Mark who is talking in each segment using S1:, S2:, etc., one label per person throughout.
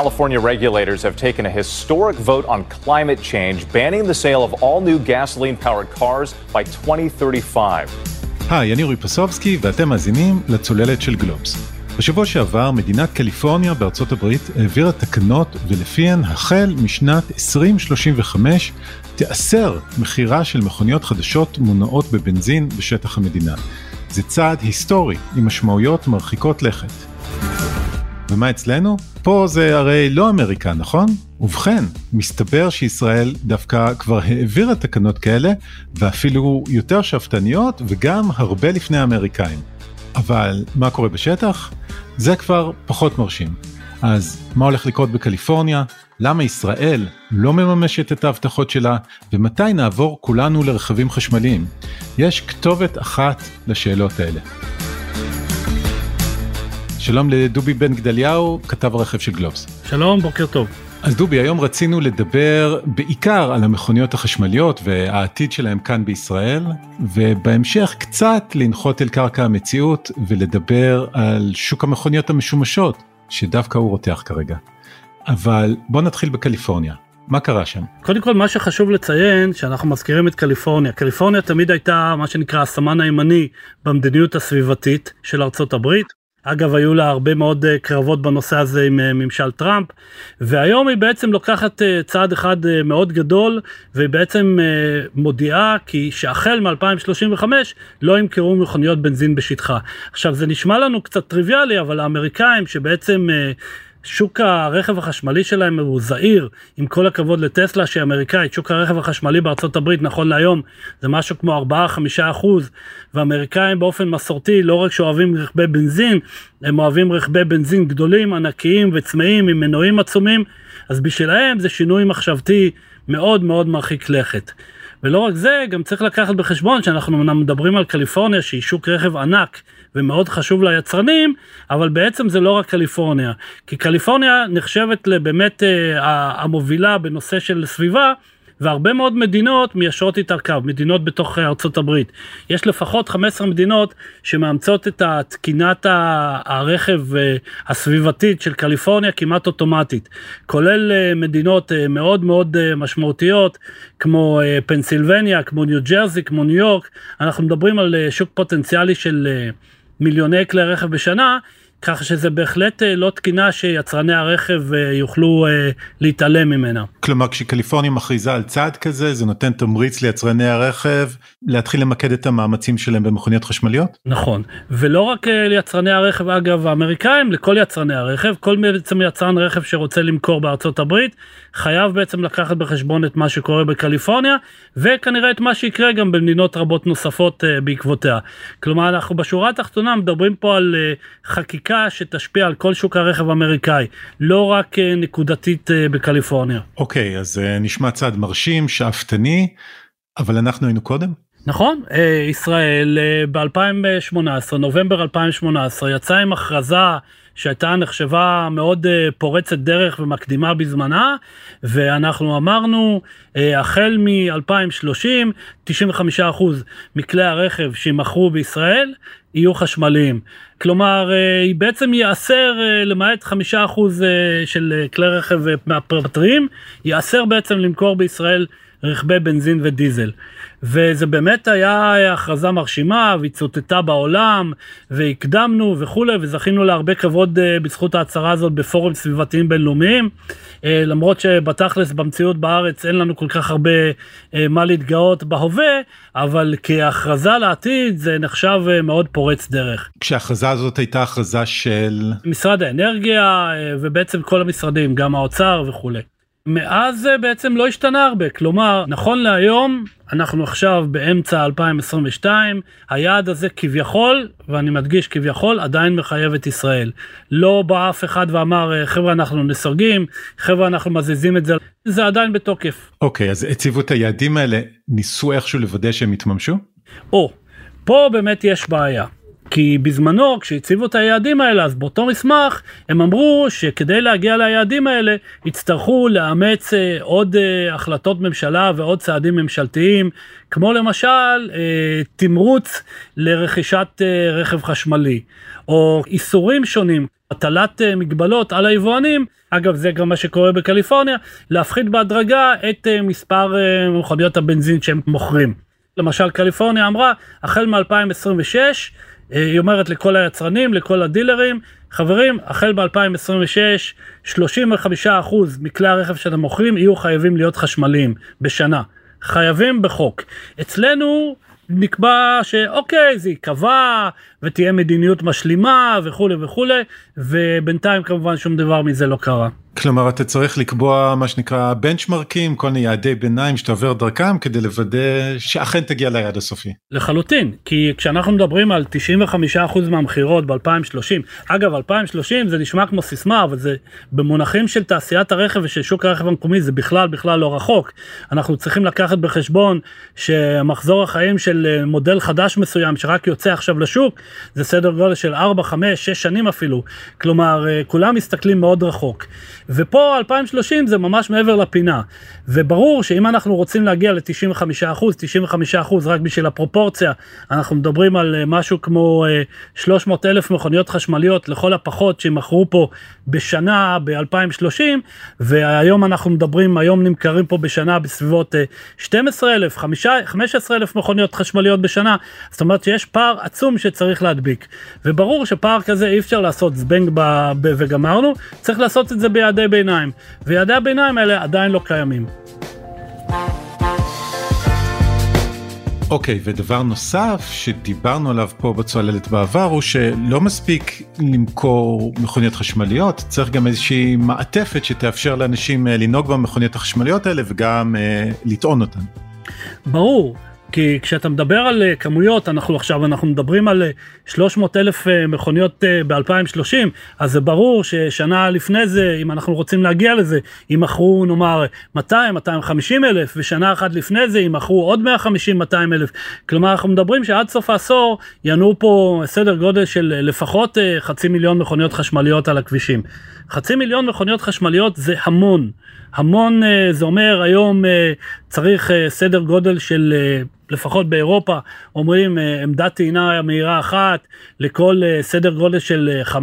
S1: California regulators have taken a historic vote on climate change, banning the sale of all new gasoline powered cars by 2035.
S2: היי, אני אורי פסובסקי ואתם מאזינים לצוללת של גלובס. בשבוע שעבר מדינת קליפורניה בארצות הברית העבירה תקנות ולפיהן החל משנת 2035 תיאסר מכירה של מכוניות חדשות מונעות בבנזין בשטח המדינה. זה צעד היסטורי עם משמעויות מרחיקות לכת. ומה אצלנו? פה זה הרי לא אמריקה, נכון? ובכן, מסתבר שישראל דווקא כבר העבירה תקנות כאלה, ואפילו יותר שאפתניות וגם הרבה לפני האמריקאים. אבל מה קורה בשטח? זה כבר פחות מרשים. אז מה הולך לקרות בקליפורניה? למה ישראל לא מממשת את ההבטחות שלה? ומתי נעבור כולנו לרכבים חשמליים? יש כתובת אחת לשאלות האלה. שלום לדובי בן גדליהו, כתב הרכב של גלובס.
S3: שלום, בוקר טוב.
S2: אז דובי, היום רצינו לדבר בעיקר על המכוניות החשמליות והעתיד שלהם כאן בישראל, ובהמשך קצת לנחות אל קרקע המציאות ולדבר על שוק המכוניות המשומשות, שדווקא הוא רותח כרגע. אבל בוא נתחיל בקליפורניה. מה קרה שם?
S3: קודם כל מה שחשוב לציין שאנחנו מזכירים את קליפורניה. קליפורניה תמיד הייתה מה שנקרא הסמן הימני במדיניות הסביבתית של ארצות הברית. אגב, היו לה הרבה מאוד אה, קרבות בנושא הזה עם אה, ממשל טראמפ, והיום היא בעצם לוקחת אה, צעד אחד מאוד גדול, והיא בעצם מודיעה כי שהחל מ-2035 לא ימכרו מכוניות בנזין בשטחה. עכשיו, זה נשמע לנו קצת טריוויאלי, אבל האמריקאים שבעצם שוק הרכב החשמלי שלהם הוא זעיר, עם כל הכבוד לטסלה שהיא אמריקאית, שוק הרכב החשמלי בארצות הברית נכון להיום זה משהו כמו 4-5 אחוז, ואמריקאים באופן מסורתי לא רק שאוהבים רכבי בנזין, הם אוהבים רכבי בנזין גדולים, ענקיים וצמאים עם מנועים עצומים, אז בשבילהם זה שינוי מחשבתי מאוד מאוד מרחיק לכת. ולא רק זה, גם צריך לקחת בחשבון שאנחנו מדברים על קליפורניה שהיא שוק רכב ענק ומאוד חשוב ליצרנים, אבל בעצם זה לא רק קליפורניה. כי קליפורניה נחשבת לבאמת אה, המובילה בנושא של סביבה, והרבה מאוד מדינות מיישרות איתה קו, מדינות בתוך ארצות הברית. יש לפחות 15 מדינות שמאמצות את תקינת הרכב אה, הסביבתית של קליפורניה כמעט אוטומטית, כולל אה, מדינות אה, מאוד מאוד משמעותיות כמו פנסילבניה, כמו ניו ג'רזי, כמו ניו יורק, אנחנו מדברים על שוק פוטנציאלי של מיליוני כלי רכב בשנה, כך שזה בהחלט אה, לא תקינה שיצרני הרכב אה, יוכלו אה, להתעלם ממנה.
S2: כלומר כשקליפורניה מכריזה על צעד כזה זה נותן תמריץ ליצרני הרכב להתחיל למקד את המאמצים שלהם במכוניות חשמליות?
S3: נכון ולא רק ליצרני הרכב אגב האמריקאים לכל יצרני הרכב כל בעצם יצרן רכב שרוצה למכור בארצות הברית חייב בעצם לקחת בחשבון את מה שקורה בקליפורניה וכנראה את מה שיקרה גם במדינות רבות נוספות בעקבותיה. כלומר אנחנו בשורה התחתונה מדברים פה על חקיקה. חקיקה שתשפיע על כל שוק הרכב האמריקאי, לא רק אה, נקודתית אה, בקליפורניה.
S2: אוקיי, אז אה, נשמע צעד מרשים, שאפתני, אבל אנחנו היינו קודם?
S3: נכון, ישראל ב-2018, נובמבר 2018, יצא עם הכרזה שהייתה נחשבה מאוד פורצת דרך ומקדימה בזמנה, ואנחנו אמרנו, החל מ-2030, 95% מכלי הרכב שימכרו בישראל יהיו חשמליים. כלומר, אה, בעצם ייאסר, אה, למעט חמישה אחוז אה, של כלי רכב מהפרטריים, ייאסר בעצם למכור בישראל רכבי בנזין ודיזל. וזה באמת היה הכרזה מרשימה והיא צוטטה בעולם והקדמנו וכולי וזכינו להרבה כבוד בזכות ההצהרה הזאת בפורום סביבתיים בינלאומיים. למרות שבתכלס במציאות בארץ אין לנו כל כך הרבה מה להתגאות בהווה, אבל כהכרזה לעתיד זה נחשב מאוד פורץ דרך.
S2: כשההכרזה הזאת הייתה הכרזה של?
S3: משרד האנרגיה ובעצם כל המשרדים, גם האוצר וכולי. מאז זה בעצם לא השתנה הרבה, כלומר, נכון להיום, אנחנו עכשיו באמצע 2022, היעד הזה כביכול, ואני מדגיש כביכול, עדיין מחייב את ישראל. לא בא אף אחד ואמר, חבר'ה אנחנו נסרגים, חבר'ה אנחנו מזיזים את זה, זה עדיין בתוקף.
S2: אוקיי, okay, אז הציבו את היעדים האלה, ניסו איכשהו לוודא שהם יתממשו?
S3: או, פה באמת יש בעיה. כי בזמנו כשהציבו את היעדים האלה אז באותו מסמך הם אמרו שכדי להגיע ליעדים האלה יצטרכו לאמץ אה, עוד אה, החלטות ממשלה ועוד צעדים ממשלתיים כמו למשל אה, תמרוץ לרכישת רכב חשמלי או איסורים שונים הטלת מגבלות על היבואנים, אגב זה גם מה שקורה בקליפורניה, להפחית בהדרגה את מספר מכוניות הבנזין שהם מוכרים. למשל קליפורניה אמרה החל מ-2026 היא אומרת לכל היצרנים, לכל הדילרים, חברים, החל ב-2026, 35% מכלי הרכב שאתם מוכרים יהיו חייבים להיות חשמליים בשנה. חייבים בחוק. אצלנו נקבע שאוקיי, זה ייקבע ותהיה מדיניות משלימה וכולי וכולי, ובינתיים כמובן שום דבר מזה לא קרה.
S2: כלומר אתה צריך לקבוע מה שנקרא בנצ'מרקים כל מיני יעדי ביניים שאתה עובר דרכם כדי לוודא שאכן תגיע ליעד הסופי.
S3: לחלוטין כי כשאנחנו מדברים על 95% מהמכירות ב-2030 אגב 2030 זה נשמע כמו סיסמה אבל זה במונחים של תעשיית הרכב ושל שוק הרכב המקומי זה בכלל בכלל לא רחוק אנחנו צריכים לקחת בחשבון שמחזור החיים של מודל חדש מסוים שרק יוצא עכשיו לשוק זה סדר גודל של 4 5 6 שנים אפילו כלומר כולם מסתכלים מאוד רחוק. ופה 2030 זה ממש מעבר לפינה. וברור שאם אנחנו רוצים להגיע ל-95%, 95% רק בשביל הפרופורציה, אנחנו מדברים על אה, משהו כמו 300 אה, אלף מכוניות חשמליות לכל הפחות שימכרו פה בשנה ב-2030, והיום אנחנו מדברים, היום נמכרים פה בשנה בסביבות 12 אלף, 15 אלף מכוניות חשמליות בשנה, זאת אומרת שיש פער עצום שצריך להדביק. וברור שפער כזה אי אפשר לעשות זבנג וגמרנו, צריך לעשות את זה ביד יעדי ביניים, ויעדי הביניים האלה עדיין לא קיימים.
S2: אוקיי, okay, ודבר נוסף שדיברנו עליו פה בצוללת בעבר הוא שלא מספיק למכור מכוניות חשמליות, צריך גם איזושהי מעטפת שתאפשר לאנשים אה, לנהוג במכוניות החשמליות האלה וגם uh, לטעון אותן.
S3: ברור, כי כשאתה מדבר על אה, כמויות, אנחנו עכשיו, אנחנו מדברים על 300 אה, אלף אה, מכוניות ב-2030, אז זה ברור ששנה לפני זה, אם אנחנו רוצים להגיע לזה, יימכרו נאמר 200, 250 אלף, ושנה אחת לפני זה יימכרו עוד 150, 200 אלף. כלומר, אנחנו מדברים שעד סוף העשור ינועו פה סדר גודל של לפחות חצי מיליון מכוניות חשמליות על הכבישים. חצי מיליון מכוניות חשמליות זה המון. המון, זה אומר היום צריך סדר גודל של לפחות באירופה אומרים אה, עמדת טעינה מהירה אחת לכל אה, סדר גודל של 15-20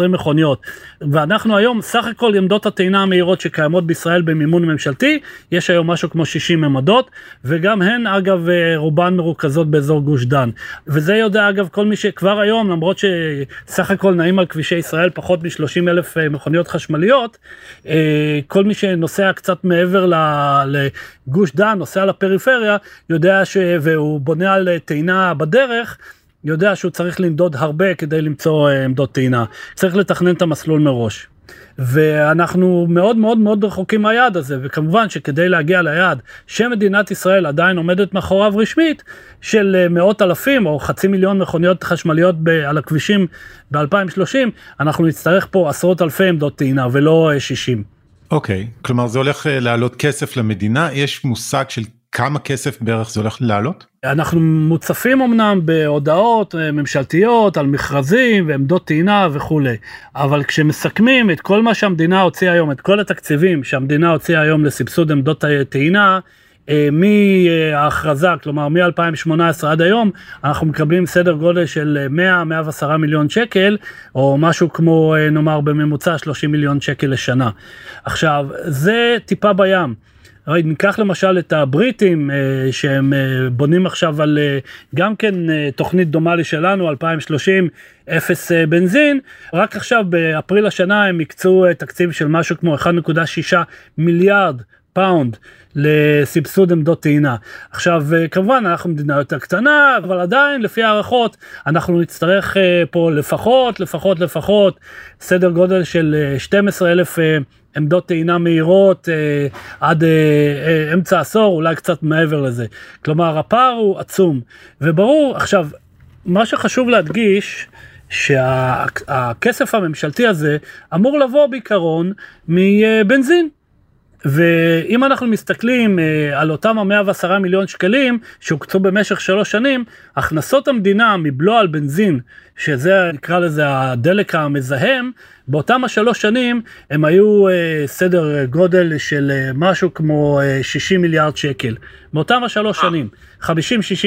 S3: אה, מכוניות. ואנחנו היום סך הכל עמדות הטעינה המהירות שקיימות בישראל במימון ממשלתי יש היום משהו כמו 60 עמדות וגם הן אגב רובן מרוכזות באזור גוש דן. וזה יודע אגב כל מי שכבר היום למרות שסך הכל נעים על כבישי ישראל פחות מ-30 אלף מכוניות חשמליות כל מי שנוסע קצת מעבר לגוש דן נוסע לפריפריה יודע ש... והוא בונה על טעינה בדרך, יודע שהוא צריך לנדוד הרבה כדי למצוא אה, עמדות טעינה. צריך לתכנן את המסלול מראש. ואנחנו מאוד מאוד מאוד רחוקים מהיעד הזה וכמובן שכדי להגיע ליעד שמדינת ישראל עדיין עומדת מאחוריו רשמית של אה, מאות אלפים או חצי מיליון מכוניות חשמליות ב- על הכבישים ב-2030 אנחנו נצטרך פה עשרות אלפי עמדות טעינה ולא 60. אה,
S2: אוקיי okay, כלומר זה הולך לעלות כסף למדינה יש מושג של כמה כסף בערך זה הולך לעלות?
S3: אנחנו מוצפים אמנם בהודעות אה, ממשלתיות על מכרזים ועמדות טעינה וכולי, אבל כשמסכמים את כל מה שהמדינה הוציאה היום, את כל התקציבים שהמדינה הוציאה היום לסבסוד עמדות טעינה, אה, מההכרזה, כלומר מ-2018 עד היום, אנחנו מקבלים סדר גודל של 100-110 מיליון שקל, או משהו כמו אה, נאמר בממוצע 30 מיליון שקל לשנה. עכשיו, זה טיפה בים. ניקח למשל את הבריטים אה, שהם אה, בונים עכשיו על אה, גם כן תוכנית דומה לשלנו 2030 אפס בנזין רק עכשיו באפריל השנה הם הקצו תקציב של משהו כמו 1.6 מיליארד pound לסבסוד עמדות טעינה. עכשיו כמובן אנחנו מדינה יותר קטנה אבל עדיין לפי הערכות אנחנו נצטרך פה לפחות לפחות לפחות סדר גודל של 12 אלף עמדות טעינה מהירות אה, עד אה, אה, אמצע עשור, אולי קצת מעבר לזה. כלומר, הפער הוא עצום. וברור, עכשיו, מה שחשוב להדגיש, שהכסף הממשלתי הזה אמור לבוא בעיקרון מבנזין. ואם אנחנו מסתכלים אה, על אותם המאה ועשרה מיליון שקלים שהוקצו במשך שלוש שנים, הכנסות המדינה מבלו על בנזין, שזה נקרא לזה הדלק המזהם, באותם השלוש שנים הם היו אה, סדר גודל של אה, משהו כמו 60 מיליארד שקל. באותם השלוש שנים, 50-60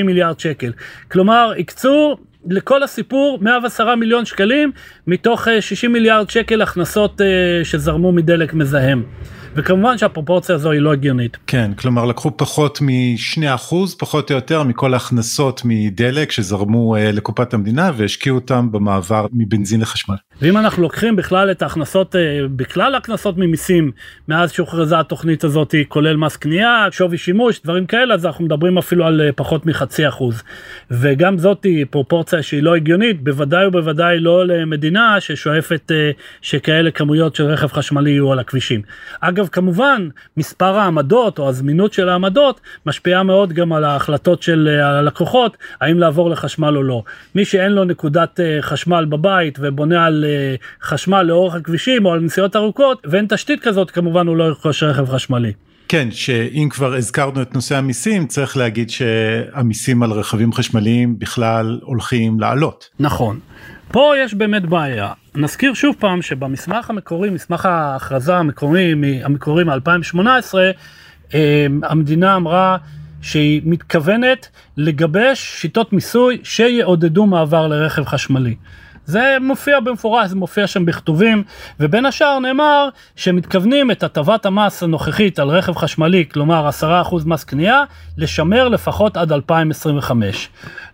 S3: מיליארד שקל. כלומר, הקצו לכל הסיפור 110 מיליון שקלים מתוך 60 מיליארד שקל הכנסות שזרמו מדלק מזהם. וכמובן שהפרופורציה הזו היא לא הגיונית.
S2: כן, כלומר לקחו פחות מ-2% פחות או יותר מכל ההכנסות מדלק שזרמו uh, לקופת המדינה והשקיעו אותם במעבר מבנזין לחשמל.
S3: ואם אנחנו לוקחים בכלל את ההכנסות, uh, בכלל ההכנסות ממיסים מאז שהוכרזה התוכנית הזאת, כולל מס קנייה, שווי שימוש, דברים כאלה, אז אנחנו מדברים אפילו על uh, פחות מחצי אחוז. וגם זאת היא פרופורציה שהיא לא הגיונית, בוודאי ובוודאי לא למדינה ששואפת uh, שכאלה כמויות של רכב חשמלי יהיו על הכבישים. אגב, כמובן, מספר העמדות או הזמינות של העמדות משפיעה מאוד גם על ההחלטות של אה, הלקוחות, האם לעבור לחשמל או לא. מי שאין לו נקודת אה, חשמל בבית ובונה על אה, חשמל לאורך הכבישים או על נסיעות ארוכות, ואין תשתית כזאת, כמובן הוא לא ירכוש רכב חשמלי.
S2: כן, שאם כבר הזכרנו את נושא המיסים, צריך להגיד שהמיסים על רכבים חשמליים בכלל הולכים לעלות.
S3: נכון. פה יש באמת בעיה. נזכיר שוב פעם שבמסמך המקורי, מסמך ההכרזה המקורי, המקורי מ-2018, אמ, המדינה אמרה שהיא מתכוונת לגבש שיטות מיסוי שיעודדו מעבר לרכב חשמלי. זה מופיע במפורש, זה מופיע שם בכתובים, ובין השאר נאמר שמתכוונים את הטבת המס הנוכחית על רכב חשמלי, כלומר 10% מס קנייה, לשמר לפחות עד 2025.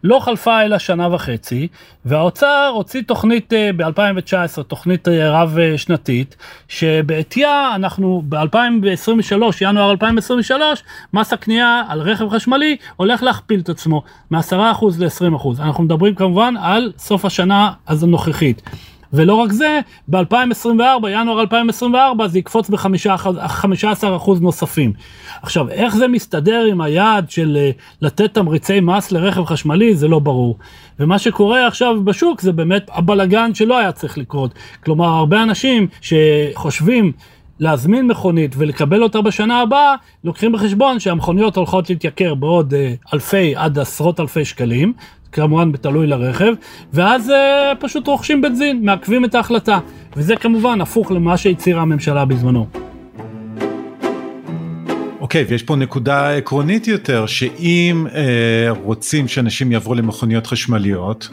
S3: לא חלפה אלא שנה וחצי, והאוצר הוציא תוכנית אה, ב-2019, תוכנית אה, רב שנתית, שבעטייה אנחנו ב-2023, ינואר 2023, מס הקנייה על רכב חשמלי הולך להכפיל את עצמו מ-10% ל-20%. אנחנו מדברים כמובן על סוף השנה הנוכחית. ולא רק זה, ב-2024, ינואר 2024, זה יקפוץ ב-15% נוספים. עכשיו, איך זה מסתדר עם היעד של אה, לתת תמריצי מס לרכב חשמלי, זה לא ברור. ומה שקורה עכשיו בשוק זה באמת הבלגן שלא היה צריך לקרות. כלומר, הרבה אנשים שחושבים להזמין מכונית ולקבל אותה בשנה הבאה, לוקחים בחשבון שהמכוניות הולכות להתייקר בעוד אה, אלפי עד עשרות אלפי שקלים, כמובן בתלוי לרכב, ואז אה, פשוט רוכשים בנזין, מעכבים את ההחלטה. וזה כמובן הפוך למה שהצהירה הממשלה בזמנו.
S2: אוקיי, okay, ויש פה נקודה עקרונית יותר, שאם אה, רוצים שאנשים יעברו למכוניות חשמליות,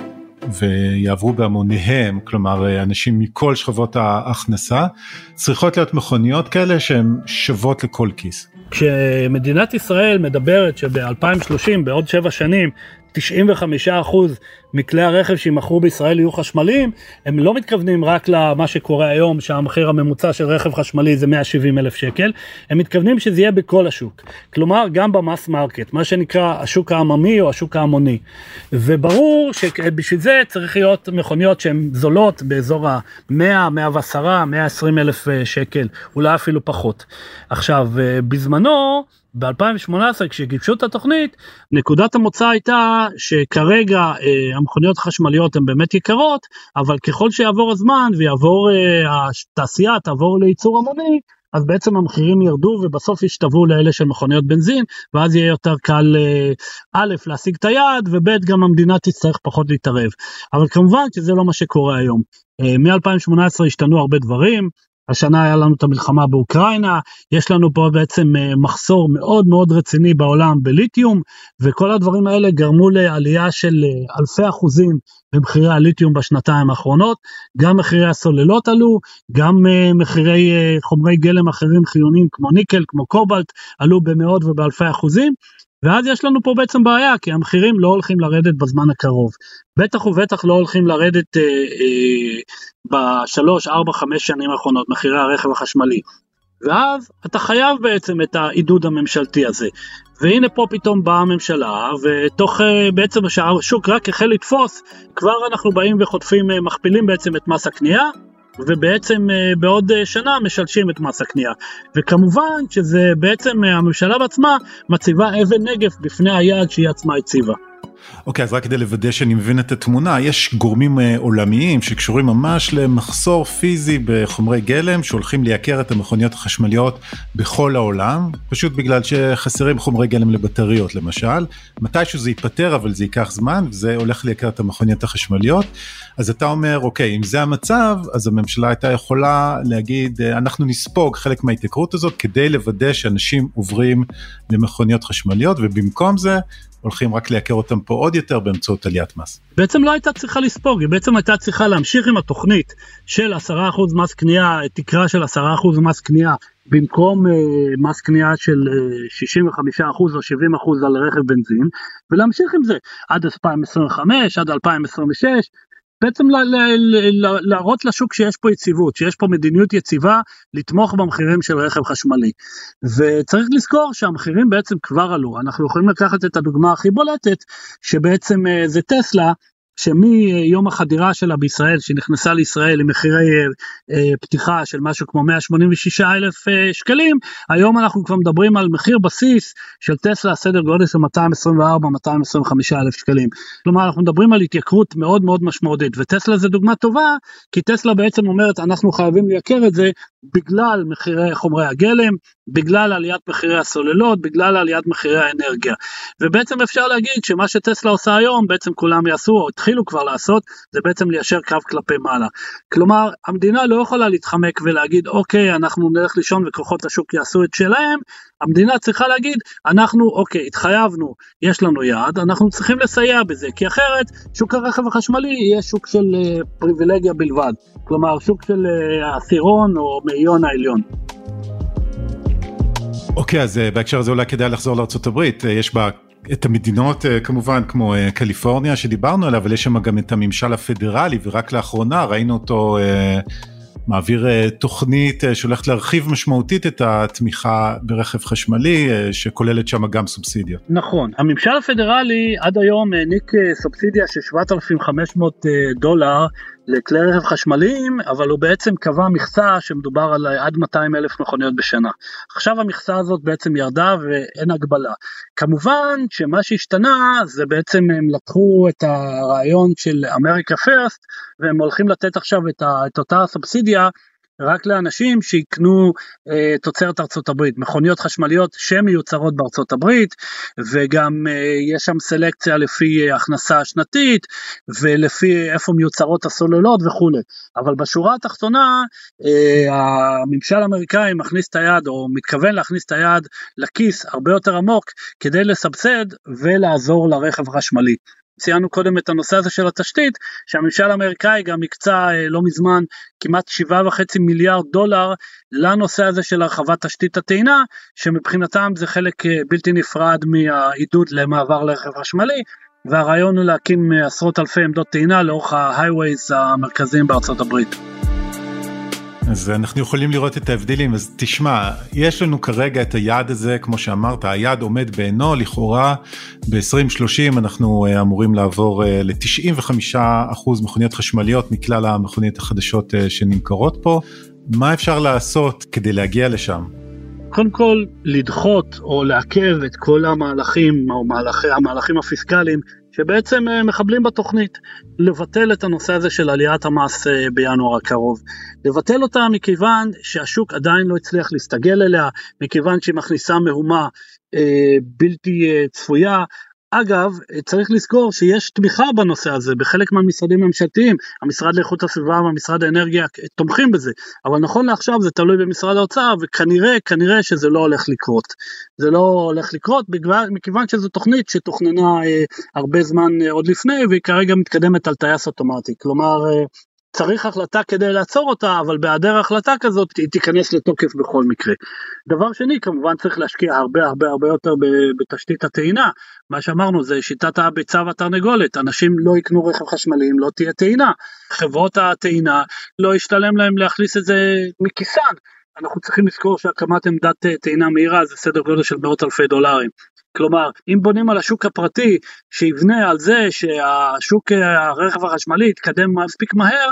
S2: ויעברו בהמוניהם, כלומר אה, אנשים מכל שכבות ההכנסה, צריכות להיות מכוניות כאלה שהן שוות לכל כיס.
S3: כשמדינת ישראל מדברת שב-2030, בעוד שבע שנים, 95% מכלי הרכב שימכרו בישראל יהיו חשמליים, הם לא מתכוונים רק למה שקורה היום, שהמחיר הממוצע של רכב חשמלי זה 170 אלף שקל, הם מתכוונים שזה יהיה בכל השוק. כלומר, גם ב mass market, מה שנקרא השוק העממי או השוק ההמוני. וברור שבשביל זה צריך להיות מכוניות שהן זולות באזור ה-100, 110, 120 אלף אה, שקל, אולי אפילו פחות. עכשיו, אה, בזמנו, ב-2018 כשגיבשו את התוכנית נקודת המוצא הייתה שכרגע אה, המכוניות החשמליות הן באמת יקרות אבל ככל שיעבור הזמן ויעבור אה, התעשייה תעבור לייצור המוני אז בעצם המחירים ירדו ובסוף ישתוו לאלה של מכוניות בנזין ואז יהיה יותר קל אה, א' להשיג את היעד וב' גם המדינה תצטרך פחות להתערב אבל כמובן שזה לא מה שקורה היום. אה, מ-2018 השתנו הרבה דברים השנה היה לנו את המלחמה באוקראינה, יש לנו פה בעצם אה, מחסור מאוד מאוד רציני בעולם בליתיום, וכל הדברים האלה גרמו לעלייה של אה, אלפי אחוזים במחירי הליתיום בשנתיים האחרונות. גם מחירי הסוללות עלו, גם אה, מחירי חומרי גלם אחרים חיוניים כמו ניקל, כמו קובלט, עלו במאות ובאלפי אחוזים. ואז יש לנו פה בעצם בעיה, כי המחירים לא הולכים לרדת בזמן הקרוב. בטח ובטח לא הולכים לרדת אה, אה, בשלוש, ארבע, חמש שנים האחרונות, מחירי הרכב החשמלי. ואז אתה חייב בעצם את העידוד הממשלתי הזה. והנה פה פתאום באה הממשלה, ותוך אה, בעצם שהשוק רק החל לתפוס, כבר אנחנו באים וחוטפים, אה, מכפילים בעצם את מס הקנייה, ובעצם אה, בעוד אה, שנה משלשים את מס הקנייה. וכמובן שזה בעצם אה, הממשלה בעצמה מציבה אבן נגף בפני היעד שהיא עצמה הציבה.
S2: אוקיי, אז רק כדי לוודא שאני מבין את התמונה, יש גורמים uh, עולמיים שקשורים ממש למחסור פיזי בחומרי גלם שהולכים לייקר את המכוניות החשמליות בכל העולם, פשוט בגלל שחסרים חומרי גלם לבטריות למשל. מתישהו זה ייפתר אבל זה ייקח זמן וזה הולך לייקר את המכוניות החשמליות. אז אתה אומר, אוקיי, אם זה המצב, אז הממשלה הייתה יכולה להגיד, uh, אנחנו נספוג חלק מההתייקרות הזאת כדי לוודא שאנשים עוברים למכוניות חשמליות ובמקום זה הולכים רק לייקר אותם פה עוד יותר באמצעות עליית מס.
S3: בעצם לא הייתה צריכה לספוג, היא בעצם הייתה צריכה להמשיך עם התוכנית של 10% מס קנייה, תקרה של 10% מס קנייה, במקום אה, מס קנייה של אה, 65% או 70% על רכב בנזין, ולהמשיך עם זה עד 2025, עד 2026, בעצם להראות לשוק שיש פה יציבות, שיש פה מדיניות יציבה לתמוך במחירים של רכב חשמלי. וצריך לזכור שהמחירים בעצם כבר עלו, אנחנו יכולים לקחת את הדוגמה הכי בולטת, שבעצם אה, זה טסלה, שמיום החדירה שלה בישראל, שהיא נכנסה לישראל עם מחירי אה, אה, פתיחה של משהו כמו 186 אלף אה, שקלים, היום אנחנו כבר מדברים על מחיר בסיס של טסלה סדר גודל של 224-225 אלף שקלים. כלומר אנחנו מדברים על התייקרות מאוד מאוד משמעותית, וטסלה זה דוגמה טובה, כי טסלה בעצם אומרת אנחנו חייבים לייקר את זה בגלל מחירי חומרי הגלם, בגלל עליית מחירי הסוללות, בגלל עליית מחירי האנרגיה. ובעצם אפשר להגיד שמה שטסלה עושה היום, בעצם כולם יעשו, או התחילו כבר לעשות, זה בעצם ליישר קו כלפי מעלה. כלומר, המדינה לא יכולה להתחמק ולהגיד, אוקיי, אנחנו נלך לישון וכוחות השוק יעשו את שלהם, המדינה צריכה להגיד, אנחנו, אוקיי, התחייבנו, יש לנו יעד, אנחנו צריכים לסייע בזה, כי אחרת שוק הרכב החשמלי יהיה שוק של uh, פריבילגיה בלבד. כלומר, שוק של uh, העשירון או מאיון העליון.
S2: אוקיי, אז uh, בהקשר הזה אולי כדאי לחזור לארה"ב, uh, יש בה את המדינות uh, כמובן כמו קליפורניה שדיברנו עליה, אבל יש שם גם את הממשל הפדרלי, ורק לאחרונה ראינו אותו מעביר תוכנית שהולכת להרחיב משמעותית את התמיכה ברכב חשמלי, שכוללת שם גם סובסידיה.
S3: נכון, הממשל הפדרלי עד היום העניק סובסידיה של 7,500 דולר לכלי רכב חשמליים, אבל הוא בעצם קבע מכסה שמדובר על עד 200 אלף מכוניות בשנה. עכשיו המכסה הזאת בעצם ירדה ואין הגבלה. כמובן שמה שהשתנה זה בעצם הם לקחו את הרעיון של אמריקה פרסט והם הולכים לתת עכשיו את, ה, את אותה סובסידיה רק לאנשים שיקנו אה, תוצרת ארצות הברית, מכוניות חשמליות שמיוצרות בארצות הברית, וגם אה, יש שם סלקציה לפי אה, הכנסה שנתית, ולפי איפה מיוצרות הסוללות וכולי. אבל בשורה התחתונה, אה, הממשל האמריקאי מכניס את היד, או מתכוון להכניס את היד לכיס הרבה יותר עמוק, כדי לסבסד ולעזור לרכב החשמלי. ציינו קודם את הנושא הזה של התשתית, שהממשל האמריקאי גם הקצה אה, לא מזמן כמעט 7.5 מיליארד דולר לנושא הזה של הרחבת תשתית הטעינה, שמבחינתם זה חלק אה, בלתי נפרד מהעידוד למעבר לרכב חשמלי, והרעיון הוא להקים אה, עשרות אלפי עמדות טעינה לאורך ההייווייז המרכזיים בארצות הברית.
S2: אז אנחנו יכולים לראות את ההבדלים, אז תשמע, יש לנו כרגע את היעד הזה, כמו שאמרת, היעד עומד בעינו, לכאורה ב-2030 אנחנו אה, אמורים לעבור אה, ל-95% מכוניות חשמליות מכלל המכוניות החדשות אה, שנמכרות פה. מה אפשר לעשות כדי להגיע לשם?
S3: קודם כל, לדחות או לעכב את כל המהלכים, או מהלכי, המהלכים הפיסקליים שבעצם אה, מחבלים בתוכנית, לבטל את הנושא הזה של עליית המס אה, בינואר הקרוב. לבטל אותה מכיוון שהשוק עדיין לא הצליח להסתגל אליה, מכיוון שהיא מכניסה מהומה אה, בלתי אה, צפויה, אגב, צריך לזכור שיש תמיכה בנושא הזה בחלק מהמשרדים הממשלתיים, המשרד לאיכות הסביבה והמשרד האנרגיה תומכים בזה, אבל נכון לעכשיו זה תלוי במשרד האוצר וכנראה, כנראה שזה לא הולך לקרות. זה לא הולך לקרות בגלל, מכיוון שזו תוכנית שתוכננה אה, הרבה זמן אה, עוד לפני והיא כרגע מתקדמת על טייס אוטומטי, כלומר אה, צריך החלטה כדי לעצור אותה, אבל בהיעדר החלטה כזאת היא תיכנס לתוקף בכל מקרה. דבר שני, כמובן צריך להשקיע הרבה הרבה הרבה יותר בתשתית הטעינה. מה שאמרנו זה שיטת הביצה והתרנגולת, אנשים לא יקנו רכב חשמלי אם לא תהיה טעינה. חברות הטעינה לא ישתלם להם להכניס את זה מכיסן. אנחנו צריכים לזכור שהקמת עמדת טעינה מהירה זה סדר גודל של מאות אלפי דולרים. כלומר, אם בונים על השוק הפרטי שיבנה על זה שהשוק הרכב החשמלי יתקדם מספיק מהר,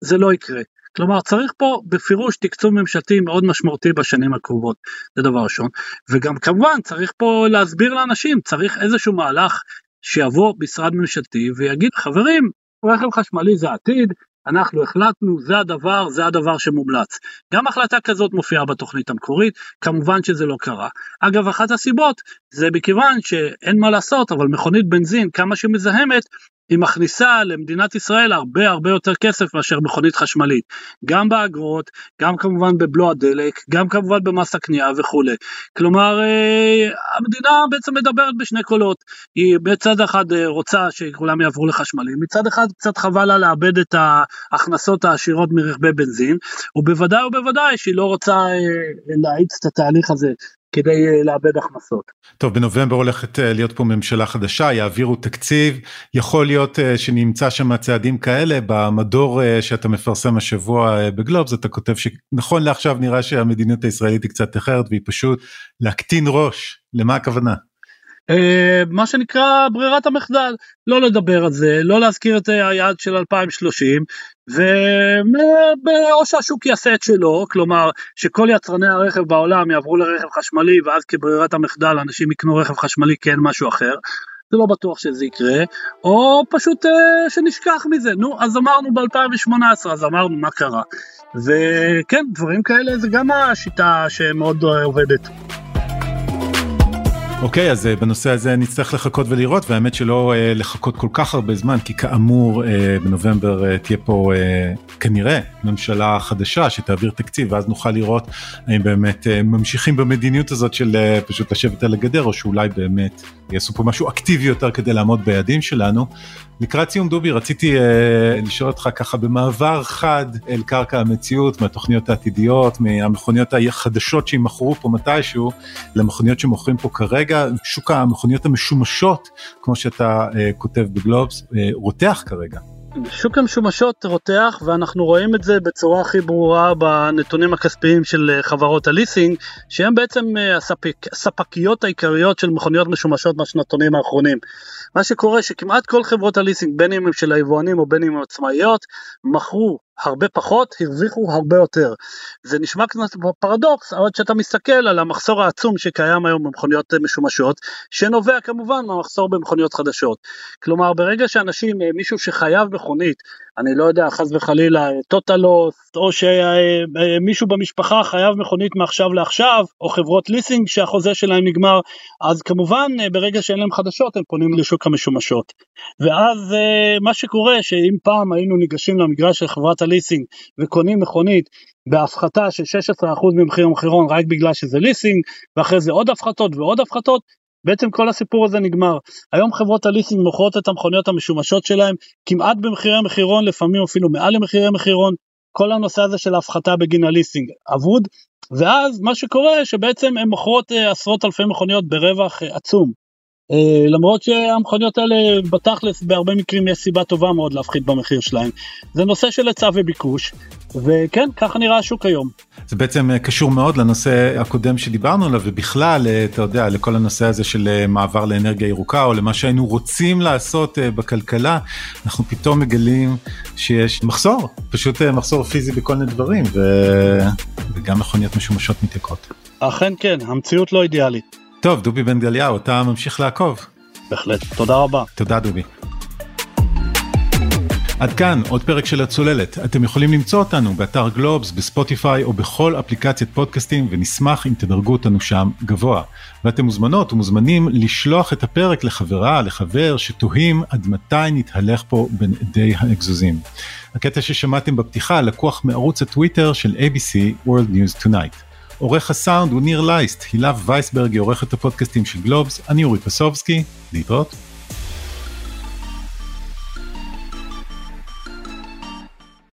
S3: זה לא יקרה. כלומר צריך פה בפירוש תקצוב ממשלתי מאוד משמעותי בשנים הקרובות, זה דבר ראשון. וגם כמובן צריך פה להסביר לאנשים, צריך איזשהו מהלך שיבוא משרד ממשלתי ויגיד חברים, רכב חשמלי זה עתיד, אנחנו החלטנו, זה הדבר, זה הדבר שמומלץ. גם החלטה כזאת מופיעה בתוכנית המקורית, כמובן שזה לא קרה. אגב, אחת הסיבות זה מכיוון שאין מה לעשות, אבל מכונית בנזין, כמה שהיא מזהמת, היא מכניסה למדינת ישראל הרבה הרבה יותר כסף מאשר מכונית חשמלית, גם באגרות, גם כמובן בבלו הדלק, גם כמובן במס הקנייה וכולי. כלומר, אה, המדינה בעצם מדברת בשני קולות, היא בצד אחד אה, רוצה שכולם יעברו לחשמלי, מצד אחד קצת חבל לה לאבד את ההכנסות העשירות מרכבי בנזין, ובוודאי ובוודאי שהיא לא רוצה אה, להאיץ את התהליך הזה כדי אה, לאבד הכנסות.
S2: טוב בנובמבר הולכת אה, להיות פה ממשלה חדשה יעבירו תקציב יכול להיות אה, שנמצא שם צעדים כאלה במדור שאתה מפרסם השבוע בגלובס אתה כותב שנכון לעכשיו נראה שהמדיניות הישראלית היא קצת אחרת והיא פשוט להקטין ראש למה הכוונה.
S3: מה שנקרא ברירת המחדל לא לדבר על זה לא להזכיר את היעד של 2030 ואו שהשוק יעשה את שלו, כלומר שכל יצרני הרכב בעולם יעברו לרכב חשמלי ואז כברירת המחדל אנשים יקנו רכב חשמלי כי אין משהו אחר, זה לא בטוח שזה יקרה, או פשוט אה, שנשכח מזה, נו אז אמרנו ב-2018 אז אמרנו מה קרה, וכן דברים כאלה זה גם השיטה שמאוד עובדת.
S2: אוקיי, אז אה, בנושא הזה נצטרך לחכות ולראות, והאמת שלא אה, לחכות כל כך הרבה זמן, כי כאמור אה, בנובמבר תהיה פה כנראה ממשלה חדשה שתעביר תקציב, ואז נוכל לראות האם באמת ממשיכים במדיניות הזאת של פשוט לשבת על הגדר, או שאולי באמת יעשו פה משהו אקטיבי יותר כדי לעמוד ביעדים שלנו. לקראת סיום דובי רציתי אה, לשאול אותך ככה במעבר חד אל קרקע המציאות מהתוכניות העתידיות מהמכוניות החדשות שימכרו פה מתישהו למכוניות שמוכרים פה כרגע שוק המכוניות המשומשות כמו שאתה אה, כותב בגלובס אה, רותח כרגע.
S3: שוק המשומשות רותח ואנחנו רואים את זה בצורה הכי ברורה בנתונים הכספיים של אה, חברות הליסינג שהן בעצם אה, הספק, הספקיות העיקריות של מכוניות משומשות בשנתונים האחרונים. מה שקורה שכמעט כל חברות הליסינג בין אם הם של היבואנים או בין אם הם עצמאיות מכרו הרבה פחות, הרוויחו הרבה יותר. זה נשמע קצת פרדוקס, אבל כשאתה מסתכל על המחסור העצום שקיים היום במכוניות משומשות, שנובע כמובן מהמחסור במכוניות חדשות. כלומר, ברגע שאנשים, אה, מישהו שחייב מכונית, אני לא יודע, חס וחלילה, טוטלוס, או שמישהו במשפחה חייב מכונית מעכשיו לעכשיו, או חברות ליסינג שהחוזה שלהם נגמר, אז כמובן, אה, ברגע שאין להם חדשות, הם פונים לשוק המשומשות. ואז אה, מה שקורה, שאם פעם היינו ניגשים למגרש של חברת הליסינג וקונים מכונית בהפחתה של 16% ממחיר המחירון רק בגלל שזה ליסינג ואחרי זה עוד הפחתות ועוד הפחתות בעצם כל הסיפור הזה נגמר. היום חברות הליסינג מוכרות את המכוניות המשומשות שלהם כמעט במחירי המחירון לפעמים אפילו מעל למחירי המחירון כל הנושא הזה של ההפחתה בגין הליסינג אבוד ואז מה שקורה שבעצם הן מוכרות אה, עשרות אלפי מכוניות ברווח אה, עצום. אה, למרות שהמכוניות האלה בתכלס בהרבה מקרים יש סיבה טובה מאוד להפחית במחיר שלהם. זה נושא של היצע וביקוש, וכן, ככה נראה השוק היום.
S2: זה בעצם אה, קשור מאוד לנושא הקודם שדיברנו עליו, ובכלל, אה, אתה יודע, לכל הנושא הזה של מעבר לאנרגיה ירוקה, או למה שהיינו רוצים לעשות בכלכלה, אנחנו פתאום מגלים שיש מחסור, פשוט מחסור פיזי בכל מיני דברים, ו... וגם מכוניות משומשות מתייקרות.
S3: אכן כן, המציאות לא אידיאלית.
S2: טוב, דובי בן גליהו, אתה ממשיך לעקוב.
S3: בהחלט, תודה רבה.
S2: תודה דובי. עד כאן עוד פרק של הצוללת. אתם יכולים למצוא אותנו באתר גלובס, בספוטיפיי או בכל אפליקציית פודקאסטים ונשמח אם תדרגו אותנו שם גבוה. ואתם מוזמנות ומוזמנים לשלוח את הפרק לחברה, לחבר שתוהים עד מתי נתהלך פה בין עדי האגזוזים. הקטע ששמעתם בפתיחה לקוח מערוץ הטוויטר של ABC World News Tonight. עורך הסאונד הוא ניר לייסט, הילה וייסברג היא עורכת הפודקאסטים של גלובס, אני אורי פסובסקי, להתראות.